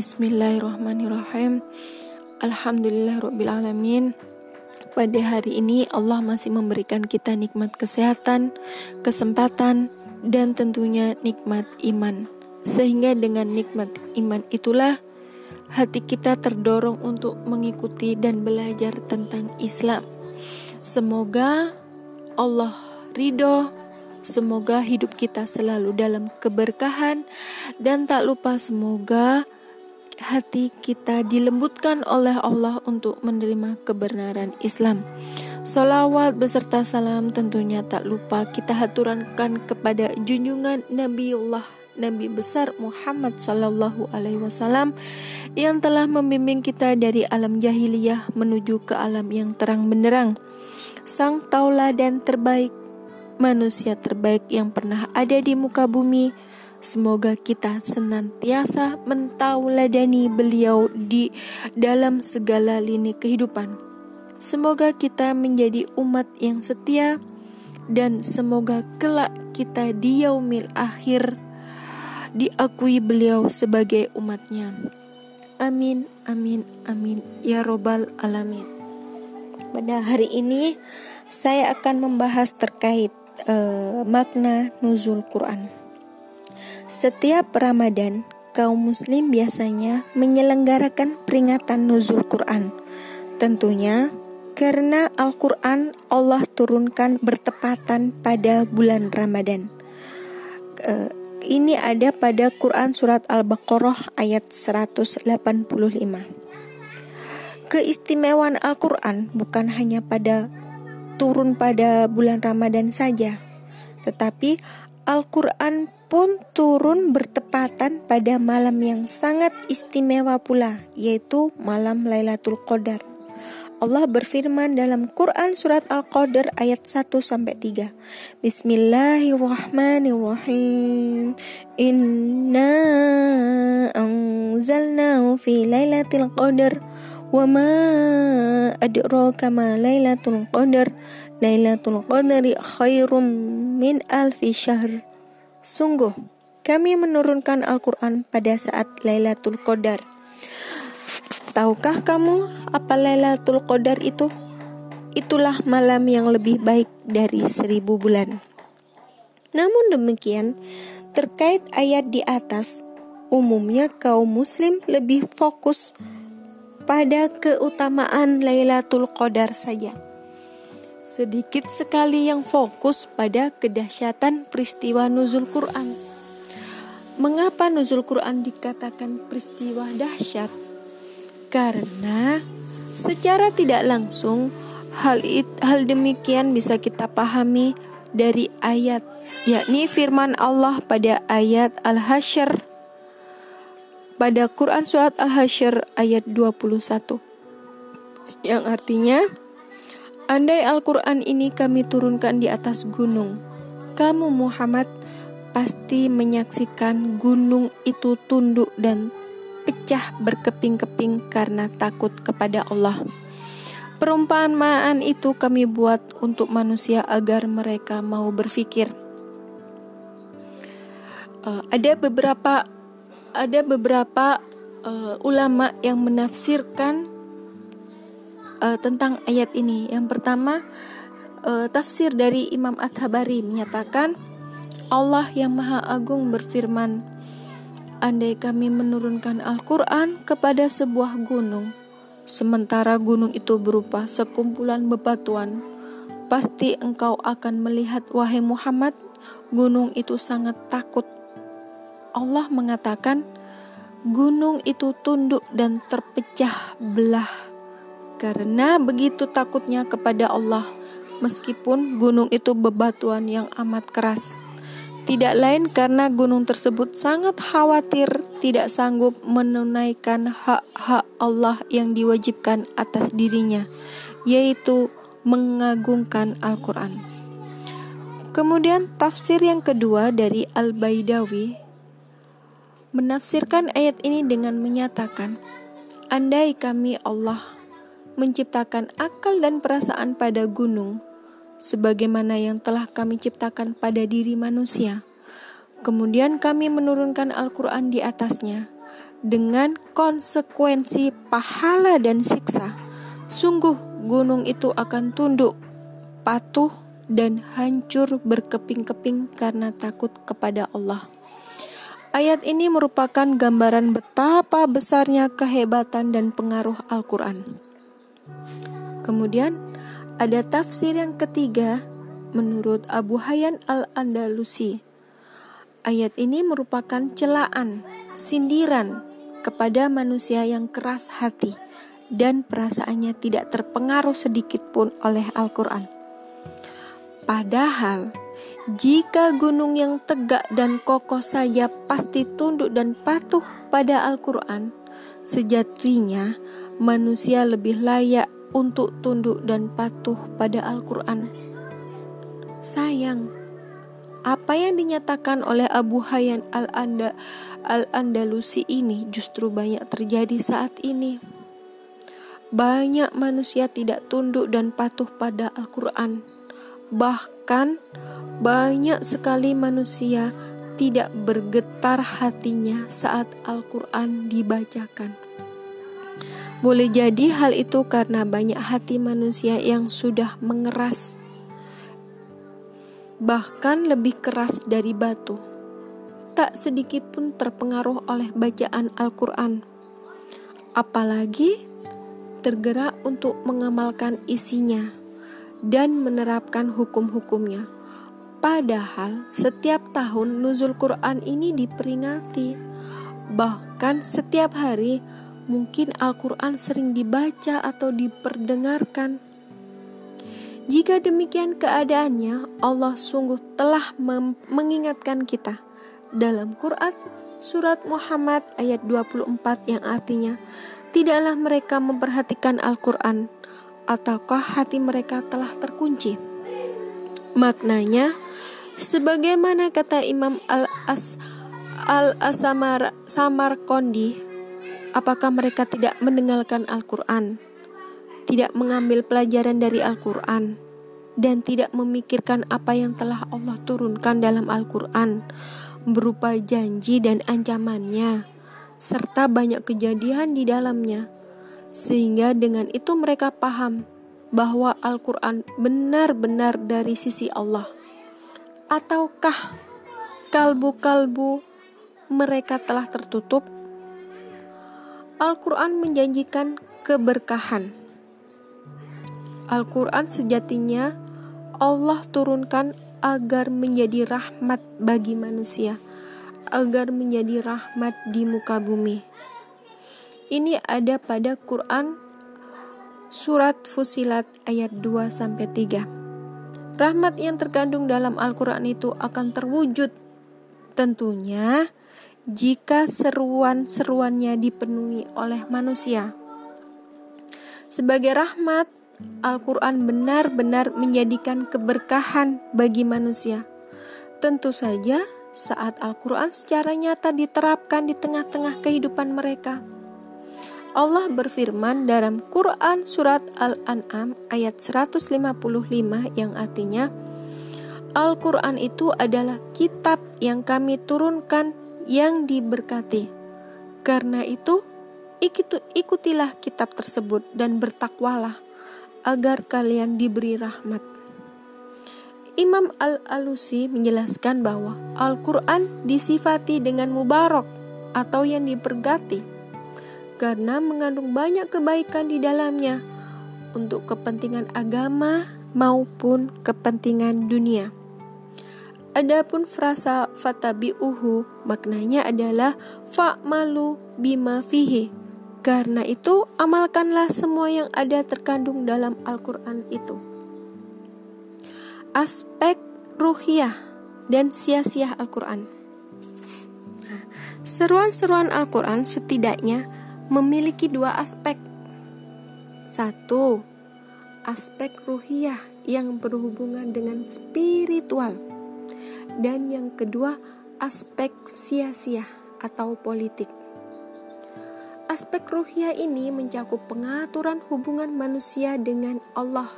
Bismillahirrahmanirrahim. Alhamdulillahirrahmanirrahim. Pada hari ini Allah masih memberikan kita nikmat kesehatan, kesempatan, dan tentunya nikmat iman. Sehingga dengan nikmat iman itulah hati kita terdorong untuk mengikuti dan belajar tentang Islam. Semoga Allah ridho Semoga hidup kita selalu dalam keberkahan dan tak lupa semoga hati kita dilembutkan oleh Allah untuk menerima kebenaran Islam. Salawat beserta salam tentunya tak lupa kita haturkan kepada junjungan Nabiullah Nabi besar Muhammad Sallallahu Alaihi Wasallam yang telah membimbing kita dari alam jahiliyah menuju ke alam yang terang benderang. Sang tauladan terbaik manusia terbaik yang pernah ada di muka bumi. Semoga kita senantiasa mentauladani beliau di dalam segala lini kehidupan. Semoga kita menjadi umat yang setia dan semoga kelak kita di yaumil akhir diakui beliau sebagai umatnya. Amin, amin, amin, ya robbal alamin. Pada hari ini saya akan membahas terkait uh, makna nuzul Quran. Setiap Ramadan, kaum muslim biasanya menyelenggarakan peringatan nuzul Quran. Tentunya karena Al-Quran Allah turunkan bertepatan pada bulan Ramadan. Uh, ini ada pada Quran Surat Al-Baqarah ayat 185. Keistimewaan Al-Quran bukan hanya pada turun pada bulan Ramadan saja, tetapi Al-Quran pun turun bertepatan pada malam yang sangat istimewa pula, yaitu malam Lailatul Qadar. Allah berfirman dalam Quran surat Al-Qadar ayat 1 sampai 3. Bismillahirrahmanirrahim. Inna anzalnahu fi lailatul qadar wa ma adraka ma lailatul qadar. Lailatul qadari khairum min alfi syahr. Sungguh, kami menurunkan Al-Quran pada saat Lailatul Qadar. Tahukah kamu apa Lailatul Qadar itu? Itulah malam yang lebih baik dari seribu bulan. Namun demikian, terkait ayat di atas, umumnya kaum muslim lebih fokus pada keutamaan Lailatul Qadar saja. Sedikit sekali yang fokus pada kedahsyatan peristiwa nuzul Quran. Mengapa nuzul Quran dikatakan peristiwa dahsyat? Karena secara tidak langsung hal it, hal demikian bisa kita pahami dari ayat yakni firman Allah pada ayat Al-Hasyr pada Quran Surat Al-Hasyr ayat 21 yang artinya Andai Al-Quran ini kami turunkan di atas gunung Kamu Muhammad pasti menyaksikan gunung itu tunduk dan pecah berkeping-keping karena takut kepada Allah. Perumpamaan itu kami buat untuk manusia agar mereka mau berpikir uh, Ada beberapa ada beberapa uh, ulama yang menafsirkan uh, tentang ayat ini. Yang pertama, uh, tafsir dari Imam At-Tabari menyatakan Allah yang Maha Agung berfirman, "Andai kami menurunkan Al-Qur'an kepada sebuah gunung, sementara gunung itu berupa sekumpulan bebatuan, pasti engkau akan melihat wahai Muhammad, gunung itu sangat takut Allah mengatakan gunung itu tunduk dan terpecah belah karena begitu takutnya kepada Allah meskipun gunung itu bebatuan yang amat keras. Tidak lain karena gunung tersebut sangat khawatir tidak sanggup menunaikan hak-hak Allah yang diwajibkan atas dirinya, yaitu mengagungkan Al-Quran. Kemudian tafsir yang kedua dari Al-Baidawi menafsirkan ayat ini dengan menyatakan, "Andai kami Allah menciptakan akal dan perasaan pada gunung, sebagaimana yang telah kami ciptakan pada diri manusia, kemudian kami menurunkan Al-Quran di atasnya, dengan konsekuensi pahala dan siksa. Sungguh gunung itu akan tunduk, patuh, dan hancur berkeping-keping karena takut kepada Allah. Ayat ini merupakan gambaran betapa besarnya kehebatan dan pengaruh Al-Quran. Kemudian, ada tafsir yang ketiga menurut Abu Hayyan Al-Andalusi. Ayat ini merupakan celaan, sindiran kepada manusia yang keras hati dan perasaannya tidak terpengaruh sedikit pun oleh Al-Quran. Padahal, jika gunung yang tegak dan kokoh saja pasti tunduk dan patuh pada Al-Quran, sejatinya manusia lebih layak untuk tunduk dan patuh pada Al-Quran. Sayang, apa yang dinyatakan oleh Abu Hayyan al-Anda Al-Andalusi ini justru banyak terjadi saat ini. Banyak manusia tidak tunduk dan patuh pada Al-Quran. Bahkan banyak sekali manusia tidak bergetar hatinya saat Al-Quran dibacakan. Boleh jadi hal itu karena banyak hati manusia yang sudah mengeras, bahkan lebih keras dari batu. Tak sedikit pun terpengaruh oleh bacaan Al-Quran, apalagi tergerak untuk mengamalkan isinya dan menerapkan hukum-hukumnya. Padahal setiap tahun nuzul Quran ini diperingati, bahkan setiap hari mungkin Al-Quran sering dibaca atau diperdengarkan. Jika demikian keadaannya, Allah sungguh telah mengingatkan kita dalam Quran surat Muhammad ayat 24 yang artinya tidaklah mereka memperhatikan Al-Quran ataukah hati mereka telah terkunci maknanya sebagaimana kata Imam Al-As Al-Asamar Samarkondi apakah mereka tidak mendengarkan Al-Quran tidak mengambil pelajaran dari Al-Quran dan tidak memikirkan apa yang telah Allah turunkan dalam Al-Quran berupa janji dan ancamannya, serta banyak kejadian di dalamnya, sehingga dengan itu mereka paham bahwa Al-Quran benar-benar dari sisi Allah. Ataukah kalbu-kalbu mereka telah tertutup? Al-Quran menjanjikan keberkahan. Al-Quran sejatinya Allah turunkan agar menjadi rahmat bagi manusia, agar menjadi rahmat di muka bumi. Ini ada pada Quran surat Fusilat ayat 2 sampai 3. Rahmat yang terkandung dalam Al-Qur'an itu akan terwujud tentunya jika seruan-seruannya dipenuhi oleh manusia. Sebagai rahmat, Al-Quran benar-benar menjadikan keberkahan bagi manusia. Tentu saja, saat Al-Quran secara nyata diterapkan di tengah-tengah kehidupan mereka. Allah berfirman dalam Quran Surat Al-An'am ayat 155 yang artinya Al-Quran itu adalah kitab yang kami turunkan yang diberkati. Karena itu, ikutilah kitab tersebut dan bertakwalah agar kalian diberi rahmat. Imam Al-Alusi menjelaskan bahwa Al-Quran disifati dengan mubarak atau yang dipergati karena mengandung banyak kebaikan di dalamnya untuk kepentingan agama maupun kepentingan dunia. Adapun frasa fatabi'uhu maknanya adalah fa'malu bima fihi karena itu, amalkanlah semua yang ada terkandung dalam Al-Quran itu. Aspek ruhiyah dan sia-sia Al-Quran. Seruan-seruan Al-Quran setidaknya memiliki dua aspek. Satu, aspek ruhiyah yang berhubungan dengan spiritual. Dan yang kedua, aspek sia-sia atau politik. Aspek ruhiyah ini mencakup pengaturan hubungan manusia dengan Allah,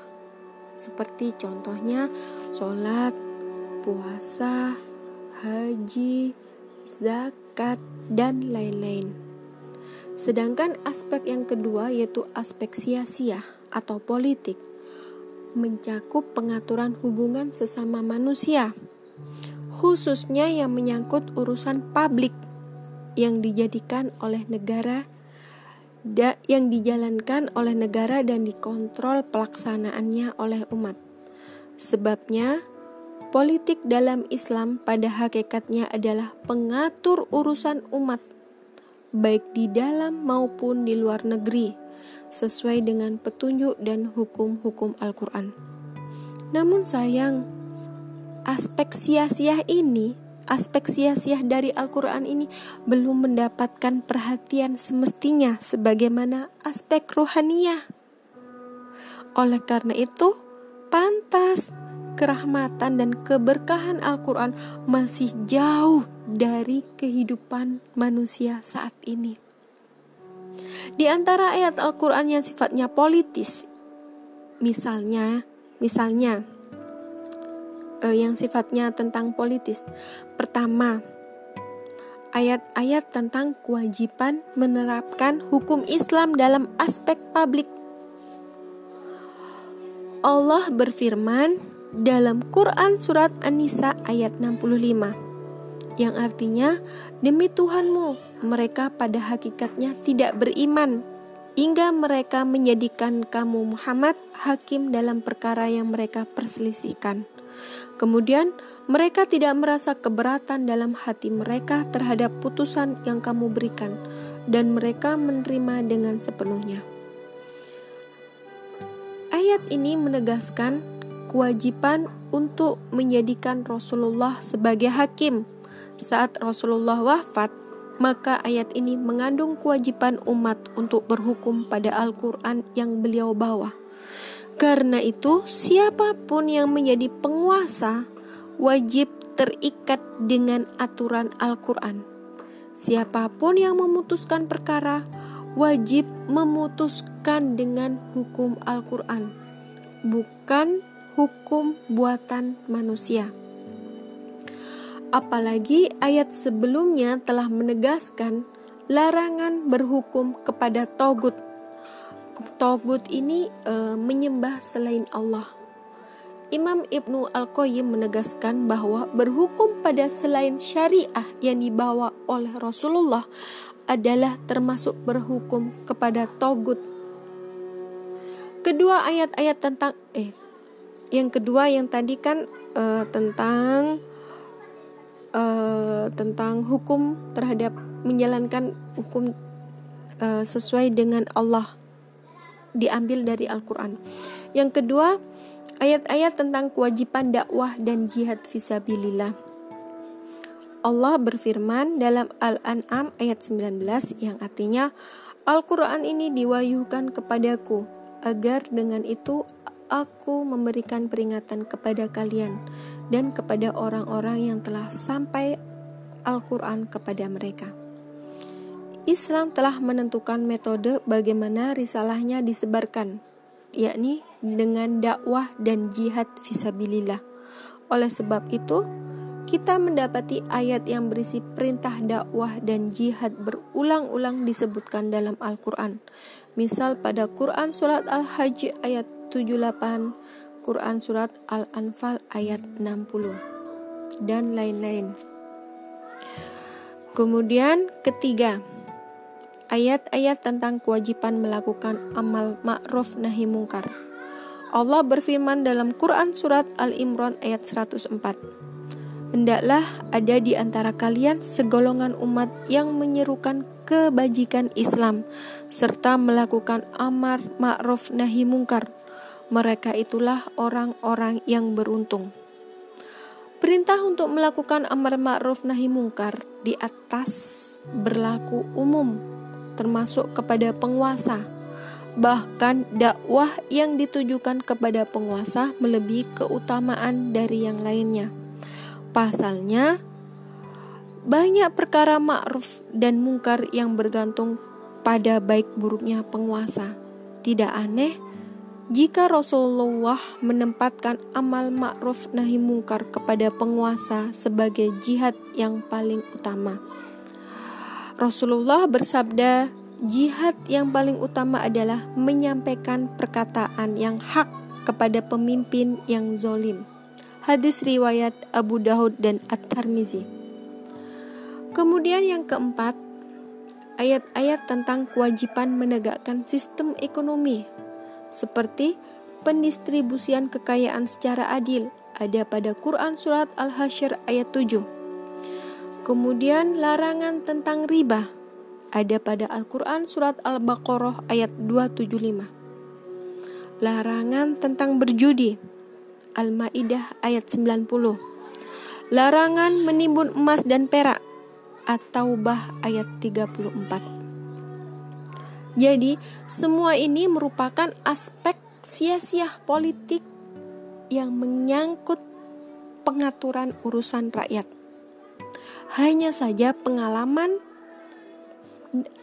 seperti contohnya sholat, puasa, haji, zakat, dan lain-lain. Sedangkan aspek yang kedua yaitu aspek sia-sia atau politik mencakup pengaturan hubungan sesama manusia khususnya yang menyangkut urusan publik yang dijadikan oleh negara yang dijalankan oleh negara dan dikontrol pelaksanaannya oleh umat. Sebabnya, politik dalam Islam pada hakikatnya adalah pengatur urusan umat, baik di dalam maupun di luar negeri, sesuai dengan petunjuk dan hukum-hukum Al-Quran. Namun sayang, aspek sia-sia ini, aspek sia-sia dari Al-Quran ini belum mendapatkan perhatian semestinya sebagaimana aspek rohaniah. Oleh karena itu, pantas kerahmatan dan keberkahan Al-Quran masih jauh dari kehidupan manusia saat ini. Di antara ayat Al-Quran yang sifatnya politis, misalnya, misalnya uh, yang sifatnya tentang politis. Pertama, ayat-ayat tentang kewajiban menerapkan hukum Islam dalam aspek publik. Allah berfirman dalam Quran surat An-Nisa ayat 65 yang artinya demi Tuhanmu mereka pada hakikatnya tidak beriman hingga mereka menjadikan kamu Muhammad hakim dalam perkara yang mereka perselisihkan. Kemudian mereka tidak merasa keberatan dalam hati mereka terhadap putusan yang kamu berikan, dan mereka menerima dengan sepenuhnya. Ayat ini menegaskan kewajiban untuk menjadikan Rasulullah sebagai hakim. Saat Rasulullah wafat, maka ayat ini mengandung kewajiban umat untuk berhukum pada Al-Quran yang beliau bawa. Karena itu, siapa pun yang menjadi penguasa wajib terikat dengan aturan Al-Quran. Siapa pun yang memutuskan perkara wajib memutuskan dengan hukum Al-Quran, bukan hukum buatan manusia. Apalagi ayat sebelumnya telah menegaskan larangan berhukum kepada togut Togut ini e, menyembah selain Allah. Imam Ibnu Al-Qayyim menegaskan bahwa berhukum pada selain syariah yang dibawa oleh Rasulullah adalah termasuk berhukum kepada togut. Kedua ayat-ayat tentang eh yang kedua yang tadi kan e, tentang e, tentang hukum terhadap menjalankan hukum e, sesuai dengan Allah diambil dari Al-Quran. Yang kedua, ayat-ayat tentang kewajiban dakwah dan jihad visabilillah. Allah berfirman dalam Al-An'am ayat 19 yang artinya Al-Quran ini diwahyukan kepadaku agar dengan itu aku memberikan peringatan kepada kalian dan kepada orang-orang yang telah sampai Al-Quran kepada mereka. Islam telah menentukan metode bagaimana risalahnya disebarkan, yakni dengan dakwah dan jihad visabilillah. Oleh sebab itu, kita mendapati ayat yang berisi perintah dakwah dan jihad berulang-ulang disebutkan dalam Al-Quran. Misal pada Quran Surat Al-Hajj ayat 78, Quran Surat Al-Anfal ayat 60, dan lain-lain. Kemudian ketiga, ayat-ayat tentang kewajiban melakukan amal ma'ruf nahi mungkar. Allah berfirman dalam Quran surat Al-Imran ayat 104. Hendaklah ada di antara kalian segolongan umat yang menyerukan kebajikan Islam serta melakukan amar ma'ruf nahi mungkar. Mereka itulah orang-orang yang beruntung. Perintah untuk melakukan amar ma'ruf nahi mungkar di atas berlaku umum termasuk kepada penguasa. Bahkan dakwah yang ditujukan kepada penguasa melebihi keutamaan dari yang lainnya. Pasalnya, banyak perkara ma'ruf dan mungkar yang bergantung pada baik buruknya penguasa. Tidak aneh jika Rasulullah menempatkan amal ma'ruf nahi mungkar kepada penguasa sebagai jihad yang paling utama. Rasulullah bersabda, jihad yang paling utama adalah menyampaikan perkataan yang hak kepada pemimpin yang zolim. Hadis riwayat Abu Daud dan At-Tirmizi. Kemudian yang keempat, ayat-ayat tentang kewajiban menegakkan sistem ekonomi seperti pendistribusian kekayaan secara adil ada pada Quran surat Al-Hasyr ayat 7. Kemudian larangan tentang riba ada pada Al-Quran Surat Al-Baqarah ayat 275. Larangan tentang berjudi Al-Ma'idah ayat 90. Larangan menimbun emas dan perak atau bah ayat 34. Jadi, semua ini merupakan aspek sia-sia politik yang menyangkut pengaturan urusan rakyat. Hanya saja pengalaman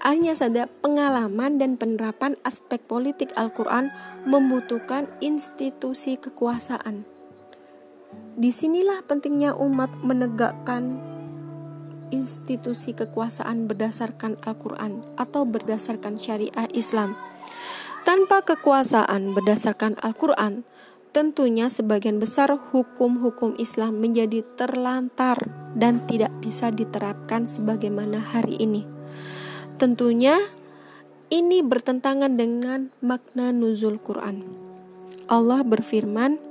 hanya saja pengalaman dan penerapan aspek politik Al-Quran membutuhkan institusi kekuasaan. Di sinilah pentingnya umat menegakkan institusi kekuasaan berdasarkan Al-Quran atau berdasarkan syariah Islam. Tanpa kekuasaan berdasarkan Al-Quran, tentunya sebagian besar hukum-hukum Islam menjadi terlantar dan tidak bisa diterapkan sebagaimana hari ini. Tentunya ini bertentangan dengan makna nuzul Quran. Allah berfirman,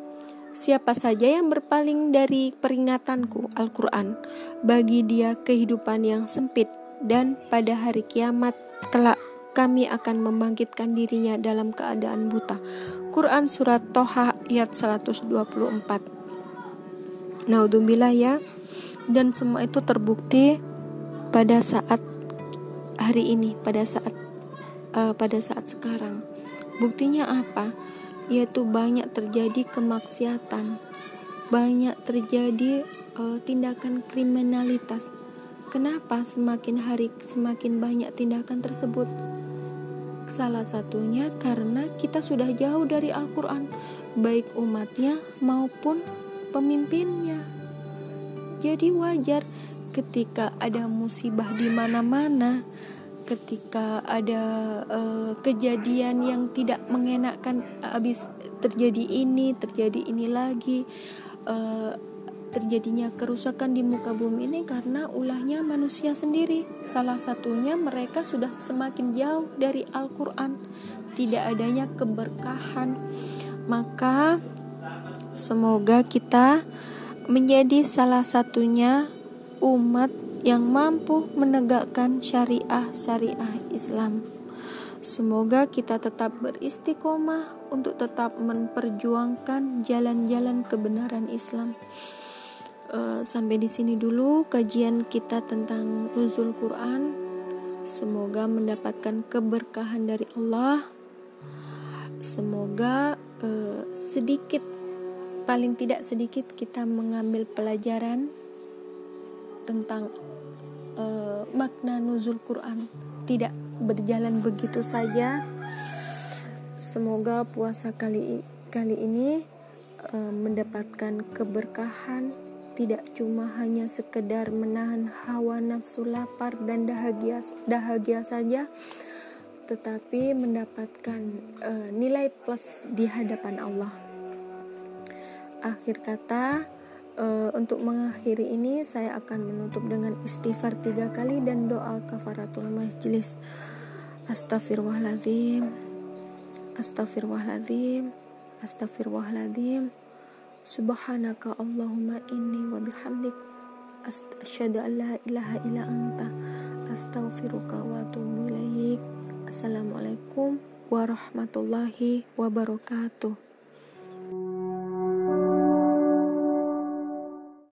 Siapa saja yang berpaling dari peringatanku Al-Quran, bagi dia kehidupan yang sempit dan pada hari kiamat kelak kami akan membangkitkan dirinya dalam keadaan buta. Quran Surat Toha ayat 124 Naudzubillah ya Dan semua itu terbukti pada saat hari ini pada saat uh, pada saat sekarang. Buktinya apa? Yaitu banyak terjadi kemaksiatan, banyak terjadi uh, tindakan kriminalitas. Kenapa semakin hari semakin banyak tindakan tersebut? Salah satunya karena kita sudah jauh dari Al-Quran, baik umatnya maupun pemimpinnya. Jadi wajar ketika ada musibah di mana-mana, ketika ada uh, kejadian yang tidak mengenakan habis terjadi ini, terjadi ini lagi, uh, terjadinya kerusakan di muka bumi ini karena ulahnya manusia sendiri. Salah satunya mereka sudah semakin jauh dari Al-Qur'an, tidak adanya keberkahan. Maka semoga kita menjadi salah satunya umat yang mampu menegakkan syariah-syariah Islam. Semoga kita tetap beristiqomah untuk tetap memperjuangkan jalan-jalan kebenaran Islam. Uh, sampai di sini dulu kajian kita tentang nuzul Quran. Semoga mendapatkan keberkahan dari Allah. Semoga uh, sedikit, paling tidak sedikit, kita mengambil pelajaran tentang uh, makna nuzul Quran tidak berjalan begitu saja. Semoga puasa kali kali ini mendapatkan keberkahan tidak cuma hanya sekedar menahan hawa nafsu lapar dan dahagia dahagia saja tetapi mendapatkan uh, nilai plus di hadapan Allah. Akhir kata, uh, untuk mengakhiri ini saya akan menutup dengan istighfar tiga kali dan doa kafaratul majlis astagfirullahaladzim astagfirullahaladzim astagfirullahaladzim subhanaka allahumma inni wa bihamdik. Asyhadu an la ilaha illa anta. Astaghfiruka wa atubu ilaik. Assalamualaikum warahmatullahi wabarakatuh